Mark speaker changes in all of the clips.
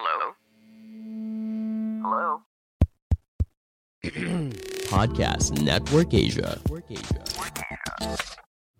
Speaker 1: Hello? Hello?
Speaker 2: Podcast Network Asia.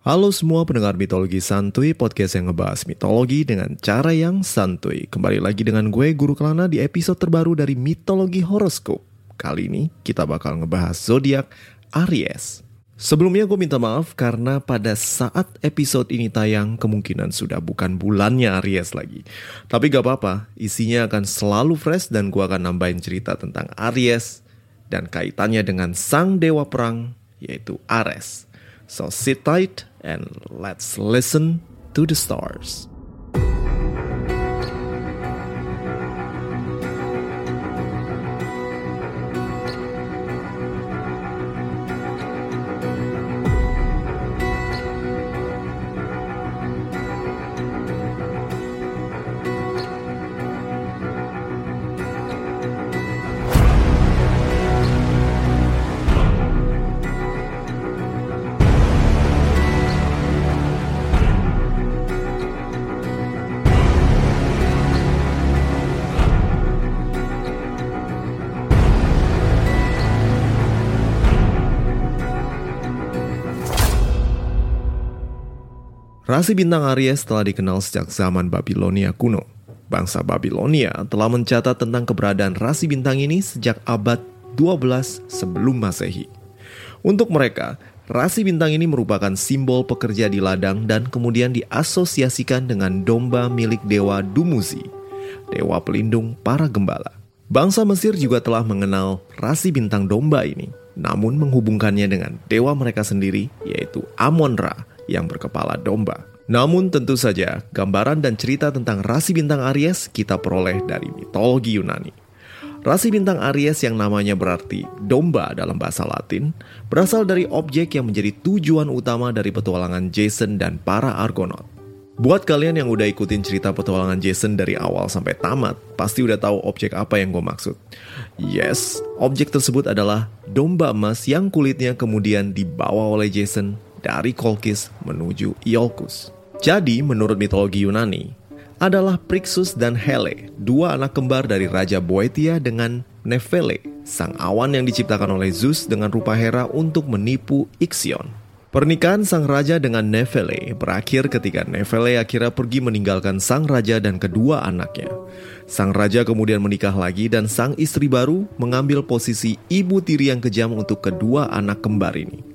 Speaker 3: Halo semua pendengar mitologi santuy, podcast yang ngebahas mitologi dengan cara yang santuy. Kembali lagi dengan gue, Guru Kelana, di episode terbaru dari Mitologi Horoskop. Kali ini kita bakal ngebahas zodiak Aries. Sebelumnya gue minta maaf karena pada saat episode ini tayang kemungkinan sudah bukan bulannya Aries lagi. Tapi gak apa-apa, isinya akan selalu fresh dan gue akan nambahin cerita tentang Aries dan kaitannya dengan sang dewa perang yaitu Ares. So sit tight and let's listen to the stars. Rasi bintang Aries telah dikenal sejak zaman Babilonia kuno. Bangsa Babilonia telah mencatat tentang keberadaan rasi bintang ini sejak abad 12 sebelum Masehi. Untuk mereka, rasi bintang ini merupakan simbol pekerja di ladang dan kemudian diasosiasikan dengan domba milik dewa Dumuzi, dewa pelindung para gembala. Bangsa Mesir juga telah mengenal rasi bintang domba ini, namun menghubungkannya dengan dewa mereka sendiri, yaitu Amon-Ra, yang berkepala domba. Namun tentu saja, gambaran dan cerita tentang rasi bintang Aries kita peroleh dari mitologi Yunani. Rasi bintang Aries yang namanya berarti domba dalam bahasa Latin, berasal dari objek yang menjadi tujuan utama dari petualangan Jason dan para Argonaut. Buat kalian yang udah ikutin cerita petualangan Jason dari awal sampai tamat, pasti udah tahu objek apa yang gue maksud. Yes, objek tersebut adalah domba emas yang kulitnya kemudian dibawa oleh Jason dari Kolkis menuju Iolcus. Jadi, menurut mitologi Yunani, adalah Prixus dan Hele, dua anak kembar dari Raja Boetia dengan Nefele, sang awan yang diciptakan oleh Zeus dengan rupa Hera untuk menipu Ixion. Pernikahan sang raja dengan Nefele berakhir ketika Nefele akhirnya pergi meninggalkan sang raja dan kedua anaknya. Sang raja kemudian menikah lagi dan sang istri baru mengambil posisi ibu tiri yang kejam untuk kedua anak kembar ini.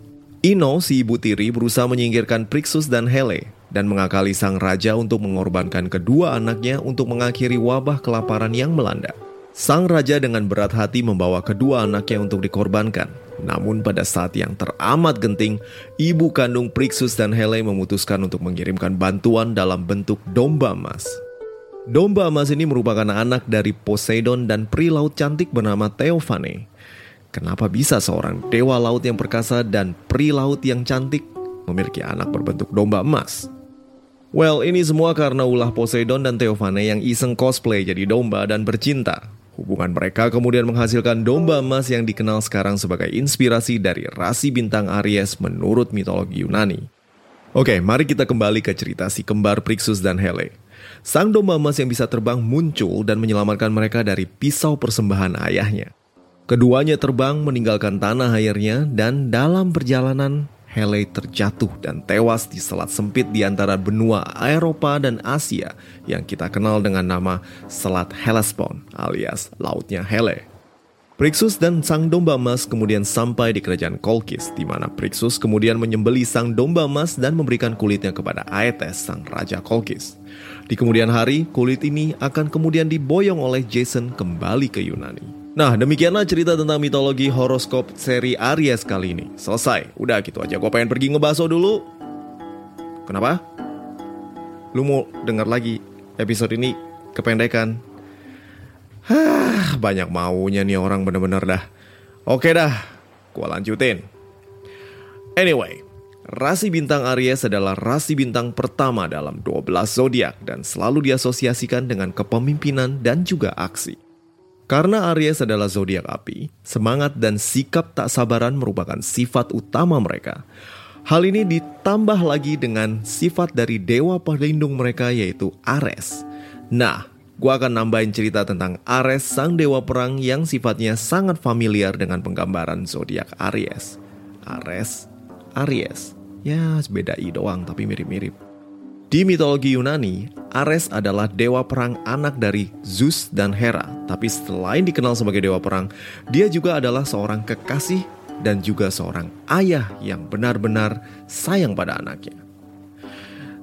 Speaker 3: Ino, si ibu tiri, berusaha menyingkirkan Prixus dan Hele dan mengakali sang raja untuk mengorbankan kedua anaknya untuk mengakhiri wabah kelaparan yang melanda. Sang raja dengan berat hati membawa kedua anaknya untuk dikorbankan. Namun pada saat yang teramat genting, ibu kandung Prixus dan Hele memutuskan untuk mengirimkan bantuan dalam bentuk domba emas. Domba emas ini merupakan anak dari Poseidon dan pri laut cantik bernama Theophane. Kenapa bisa seorang dewa laut yang perkasa dan pri laut yang cantik memiliki anak berbentuk domba emas? Well, ini semua karena ulah Poseidon dan Theophane yang iseng cosplay jadi domba dan bercinta. Hubungan mereka kemudian menghasilkan domba emas yang dikenal sekarang sebagai inspirasi dari rasi bintang Aries menurut mitologi Yunani. Oke, mari kita kembali ke cerita si kembar Prixus dan Hele. Sang domba emas yang bisa terbang muncul dan menyelamatkan mereka dari pisau persembahan ayahnya. Keduanya terbang meninggalkan tanah airnya dan dalam perjalanan Hele terjatuh dan tewas di selat sempit di antara benua Eropa dan Asia yang kita kenal dengan nama Selat Hellespont alias Lautnya Hele. Prixus dan sang domba emas kemudian sampai di kerajaan Kolkis, di mana Prixus kemudian menyembeli sang domba emas dan memberikan kulitnya kepada Aetes, sang raja Kolkis. Di kemudian hari, kulit ini akan kemudian diboyong oleh Jason kembali ke Yunani. Nah, demikianlah cerita tentang mitologi horoskop seri Aries kali ini. Selesai, udah gitu aja. Gue pengen pergi ngebaso dulu. Kenapa? Lu mau denger lagi episode ini kependekan? Hah, banyak maunya nih orang bener-bener dah. Oke dah, gue lanjutin. Anyway, rasi bintang Aries adalah rasi bintang pertama dalam 12 zodiak dan selalu diasosiasikan dengan kepemimpinan dan juga aksi. Karena Aries adalah zodiak api, semangat dan sikap tak sabaran merupakan sifat utama mereka. Hal ini ditambah lagi dengan sifat dari dewa pelindung mereka yaitu Ares. Nah, gue akan nambahin cerita tentang Ares, sang dewa perang yang sifatnya sangat familiar dengan penggambaran zodiak Aries. Ares, Aries. Ya, beda i doang tapi mirip-mirip. Di mitologi Yunani, Ares adalah dewa perang anak dari Zeus dan Hera. Tapi selain dikenal sebagai dewa perang, dia juga adalah seorang kekasih dan juga seorang ayah yang benar-benar sayang pada anaknya.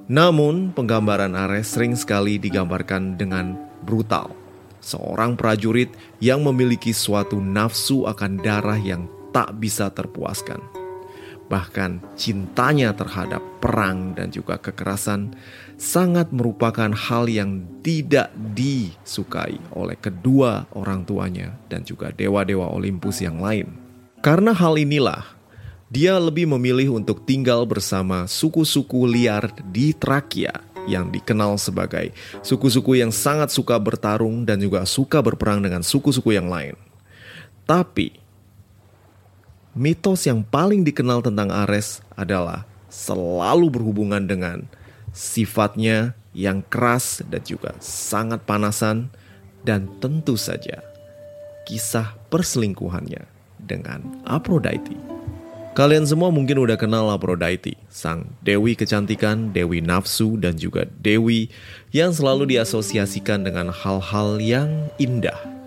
Speaker 3: Namun, penggambaran Ares sering sekali digambarkan dengan brutal. Seorang prajurit yang memiliki suatu nafsu akan darah yang tak bisa terpuaskan. Bahkan cintanya terhadap perang dan juga kekerasan sangat merupakan hal yang tidak disukai oleh kedua orang tuanya dan juga dewa-dewa Olympus yang lain. Karena hal inilah dia lebih memilih untuk tinggal bersama suku-suku liar di Trakia yang dikenal sebagai suku-suku yang sangat suka bertarung dan juga suka berperang dengan suku-suku yang lain. Tapi, mitos yang paling dikenal tentang Ares adalah selalu berhubungan dengan sifatnya yang keras dan juga sangat panasan dan tentu saja kisah perselingkuhannya dengan Aphrodite. Kalian semua mungkin udah kenal Aphrodite, sang dewi kecantikan, dewi nafsu, dan juga dewi yang selalu diasosiasikan dengan hal-hal yang indah.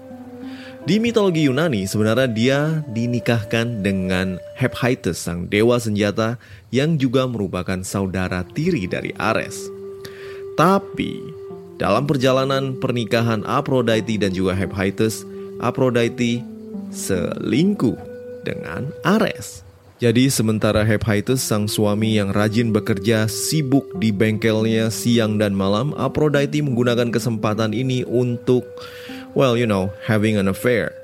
Speaker 3: Di mitologi Yunani, sebenarnya dia dinikahkan dengan Hephaestus, sang dewa senjata yang juga merupakan saudara tiri dari Ares. Tapi, dalam perjalanan pernikahan Aphrodite dan juga Hephaestus, Aphrodite selingkuh dengan Ares. Jadi sementara Hephaestus sang suami yang rajin bekerja sibuk di bengkelnya siang dan malam, Aphrodite menggunakan kesempatan ini untuk, well you know, having an affair.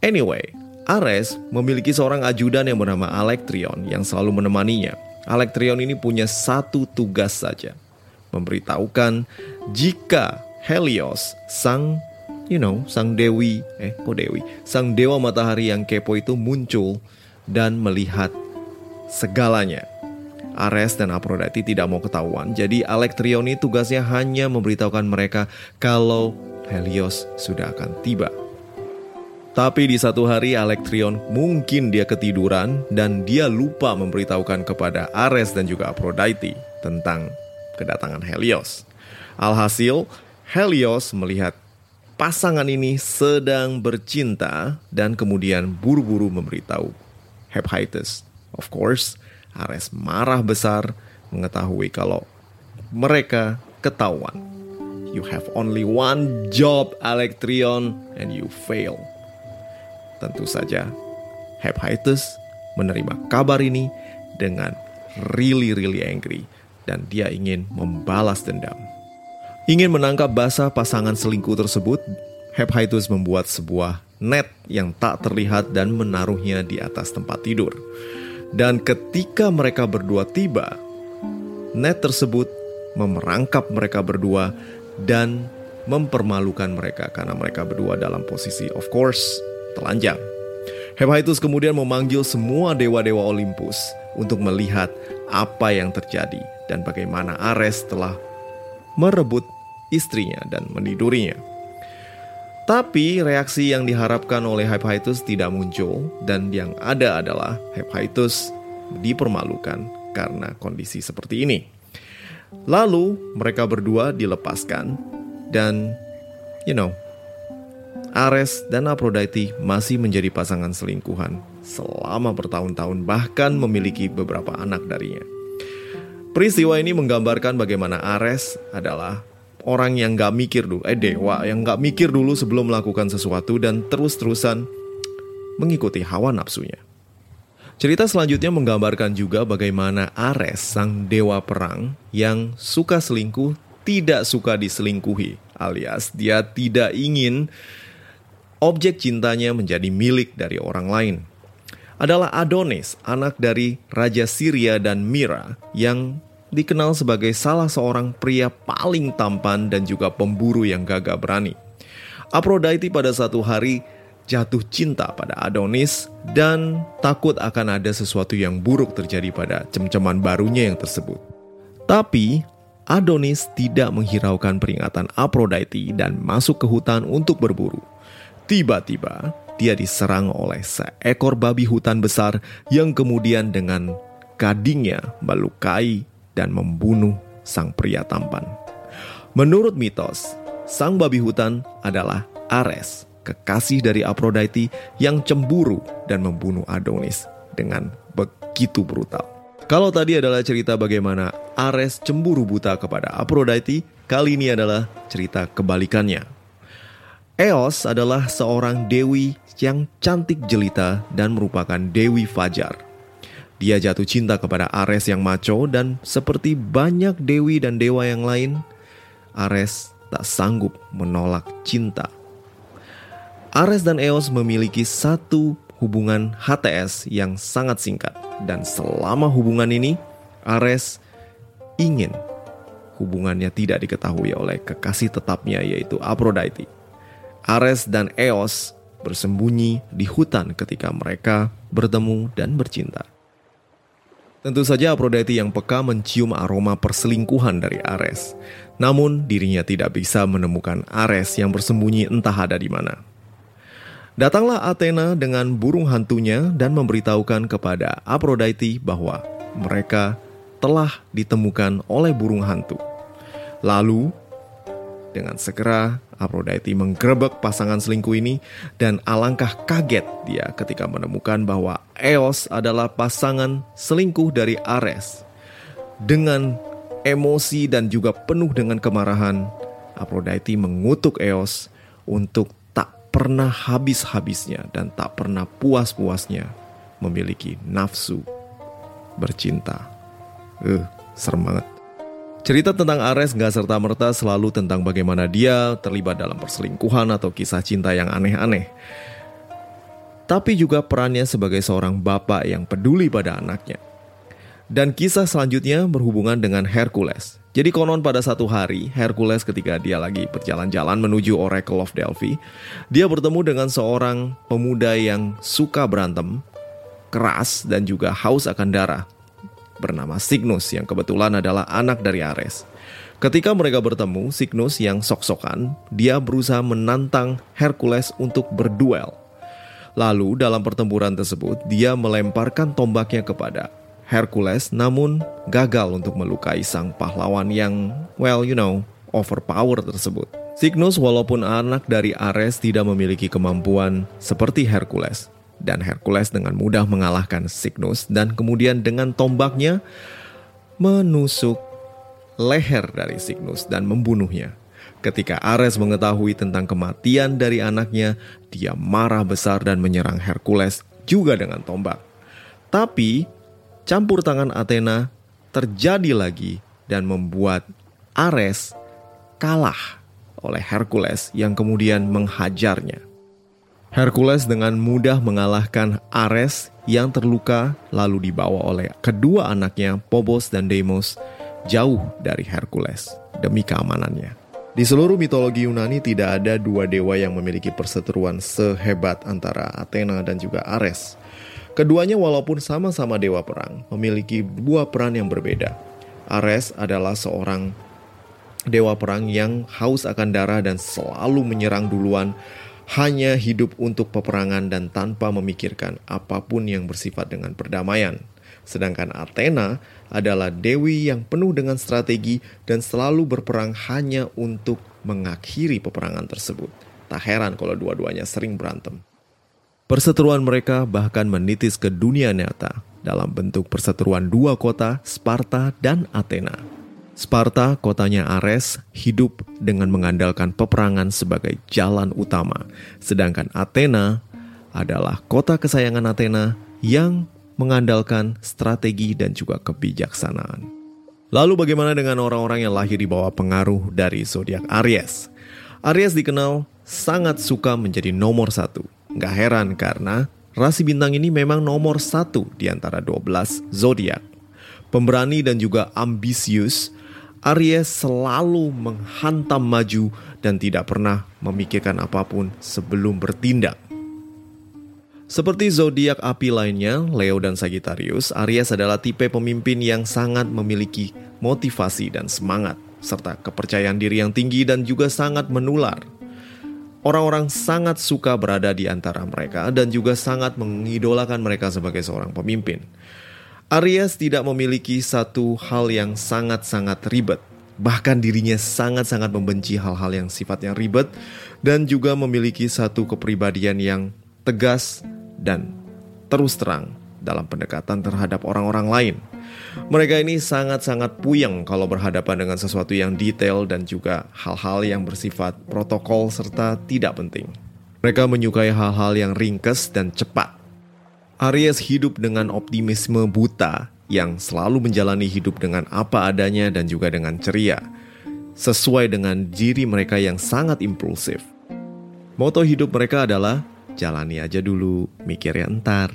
Speaker 3: Anyway, Ares memiliki seorang ajudan yang bernama Alektrion yang selalu menemaninya. Alektrion ini punya satu tugas saja, memberitahukan jika Helios, sang you know, sang dewi, eh kok dewi, sang dewa matahari yang kepo itu muncul dan melihat segalanya. Ares dan Aphrodite tidak mau ketahuan, jadi Alektrioni tugasnya hanya memberitahukan mereka kalau Helios sudah akan tiba. Tapi di satu hari Alektrion mungkin dia ketiduran dan dia lupa memberitahukan kepada Ares dan juga Aphrodite tentang kedatangan Helios. Alhasil, Helios melihat pasangan ini sedang bercinta dan kemudian buru-buru memberitahu Hephaestus. Of course, Ares marah besar mengetahui kalau mereka ketahuan. You have only one job, Alektrion, and you fail. Tentu saja, Hephaestus menerima kabar ini dengan really really angry dan dia ingin membalas dendam. Ingin menangkap basah pasangan selingkuh tersebut, Hephaestus membuat sebuah net yang tak terlihat dan menaruhnya di atas tempat tidur. Dan ketika mereka berdua tiba, net tersebut memerangkap mereka berdua dan mempermalukan mereka karena mereka berdua dalam posisi of course telanjang. Hephaestus kemudian memanggil semua dewa-dewa Olympus untuk melihat apa yang terjadi dan bagaimana Ares telah merebut istrinya dan menidurinya. Tapi reaksi yang diharapkan oleh Hephaestus tidak muncul dan yang ada adalah Hephaestus dipermalukan karena kondisi seperti ini. Lalu mereka berdua dilepaskan dan you know Ares dan Aphrodite masih menjadi pasangan selingkuhan selama bertahun-tahun bahkan memiliki beberapa anak darinya. Peristiwa ini menggambarkan bagaimana Ares adalah orang yang gak mikir dulu, eh dewa yang gak mikir dulu sebelum melakukan sesuatu dan terus-terusan mengikuti hawa nafsunya. Cerita selanjutnya menggambarkan juga bagaimana Ares, sang dewa perang yang suka selingkuh, tidak suka diselingkuhi, alias dia tidak ingin objek cintanya menjadi milik dari orang lain. Adalah Adonis, anak dari Raja Syria dan Mira, yang dikenal sebagai salah seorang pria paling tampan dan juga pemburu yang gagah berani. Aphrodite pada satu hari jatuh cinta pada Adonis dan takut akan ada sesuatu yang buruk terjadi pada cem-ceman barunya yang tersebut. Tapi Adonis tidak menghiraukan peringatan Aphrodite dan masuk ke hutan untuk berburu. Tiba-tiba, dia diserang oleh seekor babi hutan besar yang kemudian dengan gadingnya melukai dan membunuh sang pria tampan. Menurut mitos, sang babi hutan adalah Ares, kekasih dari Aphrodite yang cemburu dan membunuh Adonis dengan begitu brutal. Kalau tadi adalah cerita bagaimana Ares cemburu buta kepada Aphrodite, kali ini adalah cerita kebalikannya. Eos adalah seorang dewi yang cantik jelita dan merupakan dewi fajar. Dia jatuh cinta kepada Ares yang maco dan seperti banyak dewi dan dewa yang lain, Ares tak sanggup menolak cinta. Ares dan Eos memiliki satu hubungan HTS yang sangat singkat dan selama hubungan ini Ares ingin hubungannya tidak diketahui oleh kekasih tetapnya yaitu Aphrodite. Ares dan Eos bersembunyi di hutan ketika mereka bertemu dan bercinta. Tentu saja Aphrodite yang peka mencium aroma perselingkuhan dari Ares. Namun dirinya tidak bisa menemukan Ares yang bersembunyi entah ada di mana. Datanglah Athena dengan burung hantunya dan memberitahukan kepada Aphrodite bahwa mereka telah ditemukan oleh burung hantu. Lalu, dengan segera Aphrodite menggerebek pasangan selingkuh ini dan alangkah kaget dia ketika menemukan bahwa Eos adalah pasangan selingkuh dari Ares. Dengan emosi dan juga penuh dengan kemarahan, Aphrodite mengutuk Eos untuk pernah habis-habisnya dan tak pernah puas-puasnya memiliki nafsu bercinta. Eh, serem banget. Cerita tentang Ares gak serta-merta selalu tentang bagaimana dia terlibat dalam perselingkuhan atau kisah cinta yang aneh-aneh. Tapi juga perannya sebagai seorang bapak yang peduli pada anaknya. Dan kisah selanjutnya berhubungan dengan Hercules. Jadi konon pada satu hari, Hercules ketika dia lagi berjalan-jalan menuju Oracle of Delphi, dia bertemu dengan seorang pemuda yang suka berantem, keras dan juga haus akan darah, bernama Cygnus yang kebetulan adalah anak dari Ares. Ketika mereka bertemu, Cygnus yang sok-sokan, dia berusaha menantang Hercules untuk berduel. Lalu dalam pertempuran tersebut, dia melemparkan tombaknya kepada Hercules namun gagal untuk melukai sang pahlawan yang, well you know, overpower tersebut. Cygnus walaupun anak dari Ares tidak memiliki kemampuan seperti Hercules. Dan Hercules dengan mudah mengalahkan Cygnus dan kemudian dengan tombaknya menusuk leher dari Cygnus dan membunuhnya. Ketika Ares mengetahui tentang kematian dari anaknya, dia marah besar dan menyerang Hercules juga dengan tombak. Tapi campur tangan Athena terjadi lagi dan membuat Ares kalah oleh Hercules yang kemudian menghajarnya. Hercules dengan mudah mengalahkan Ares yang terluka lalu dibawa oleh kedua anaknya Phobos dan Deimos jauh dari Hercules demi keamanannya. Di seluruh mitologi Yunani tidak ada dua dewa yang memiliki perseteruan sehebat antara Athena dan juga Ares. Keduanya walaupun sama-sama dewa perang, memiliki dua peran yang berbeda. Ares adalah seorang dewa perang yang haus akan darah dan selalu menyerang duluan, hanya hidup untuk peperangan dan tanpa memikirkan apa pun yang bersifat dengan perdamaian. Sedangkan Athena adalah dewi yang penuh dengan strategi dan selalu berperang hanya untuk mengakhiri peperangan tersebut. Tak heran kalau dua-duanya sering berantem. Perseteruan mereka bahkan menitis ke dunia nyata dalam bentuk perseteruan dua kota, Sparta dan Athena. Sparta, kotanya Ares, hidup dengan mengandalkan peperangan sebagai jalan utama, sedangkan Athena adalah kota kesayangan Athena yang mengandalkan strategi dan juga kebijaksanaan. Lalu bagaimana dengan orang-orang yang lahir di bawah pengaruh dari zodiak Aries? Aries dikenal sangat suka menjadi nomor satu Gak heran karena rasi bintang ini memang nomor satu di antara 12 zodiak. Pemberani dan juga ambisius, Aries selalu menghantam maju dan tidak pernah memikirkan apa pun sebelum bertindak. Seperti zodiak api lainnya, Leo dan Sagittarius, Aries adalah tipe pemimpin yang sangat memiliki motivasi dan semangat, serta kepercayaan diri yang tinggi dan juga sangat menular. Orang-orang sangat suka berada di antara mereka dan juga sangat mengidolakan mereka sebagai seorang pemimpin. Aries tidak memiliki satu hal yang sangat-sangat ribet. Bahkan dirinya sangat-sangat membenci hal-hal yang sifatnya ribet dan juga memiliki satu kepribadian yang tegas dan terus terang dalam pendekatan terhadap orang-orang lain. Mereka ini sangat-sangat puyeng kalau berhadapan dengan sesuatu yang detail dan juga hal-hal yang bersifat protokol serta tidak penting. Mereka menyukai hal-hal yang ringkes dan cepat. Aries hidup dengan optimisme buta yang selalu menjalani hidup dengan apa adanya dan juga dengan ceria, sesuai dengan diri mereka yang sangat impulsif. Moto hidup mereka adalah jalani aja dulu, mikirnya entar.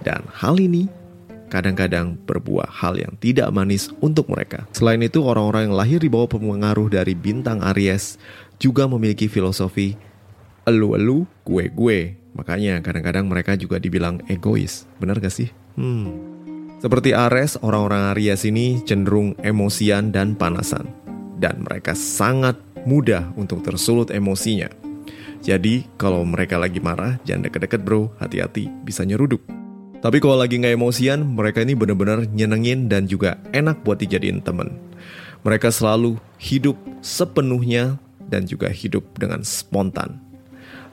Speaker 3: Dan hal ini kadang-kadang berbuah hal yang tidak manis untuk mereka. Selain itu, orang-orang yang lahir di bawah pengaruh dari bintang Aries juga memiliki filosofi elu-elu, gue-gue. Makanya kadang-kadang mereka juga dibilang egois. Benar gak sih? Hmm. Seperti Aries, orang-orang Aries ini cenderung emosian dan panasan. Dan mereka sangat mudah untuk tersulut emosinya. Jadi kalau mereka lagi marah, jangan deket-deket bro, hati-hati, bisa nyeruduk. Tapi kalau lagi nggak emosian, mereka ini benar-benar nyenengin dan juga enak buat dijadiin temen. Mereka selalu hidup sepenuhnya dan juga hidup dengan spontan.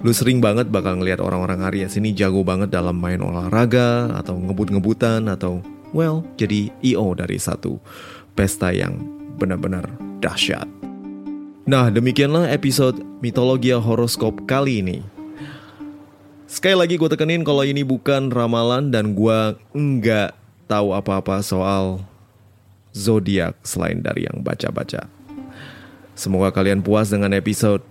Speaker 3: Lu sering banget bakal ngeliat orang-orang Aries ini jago banget dalam main olahraga atau ngebut-ngebutan atau well jadi IO dari satu pesta yang benar-benar dahsyat. Nah, demikianlah episode Mitologia Horoskop kali ini. Sekali lagi gue tekenin kalau ini bukan ramalan dan gue enggak tahu apa-apa soal zodiak selain dari yang baca-baca. Semoga kalian puas dengan episode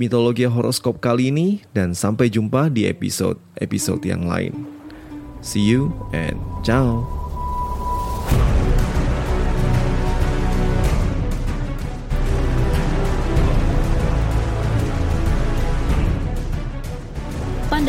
Speaker 3: Mitologia Horoskop kali ini dan sampai jumpa di episode-episode yang lain. See you and ciao.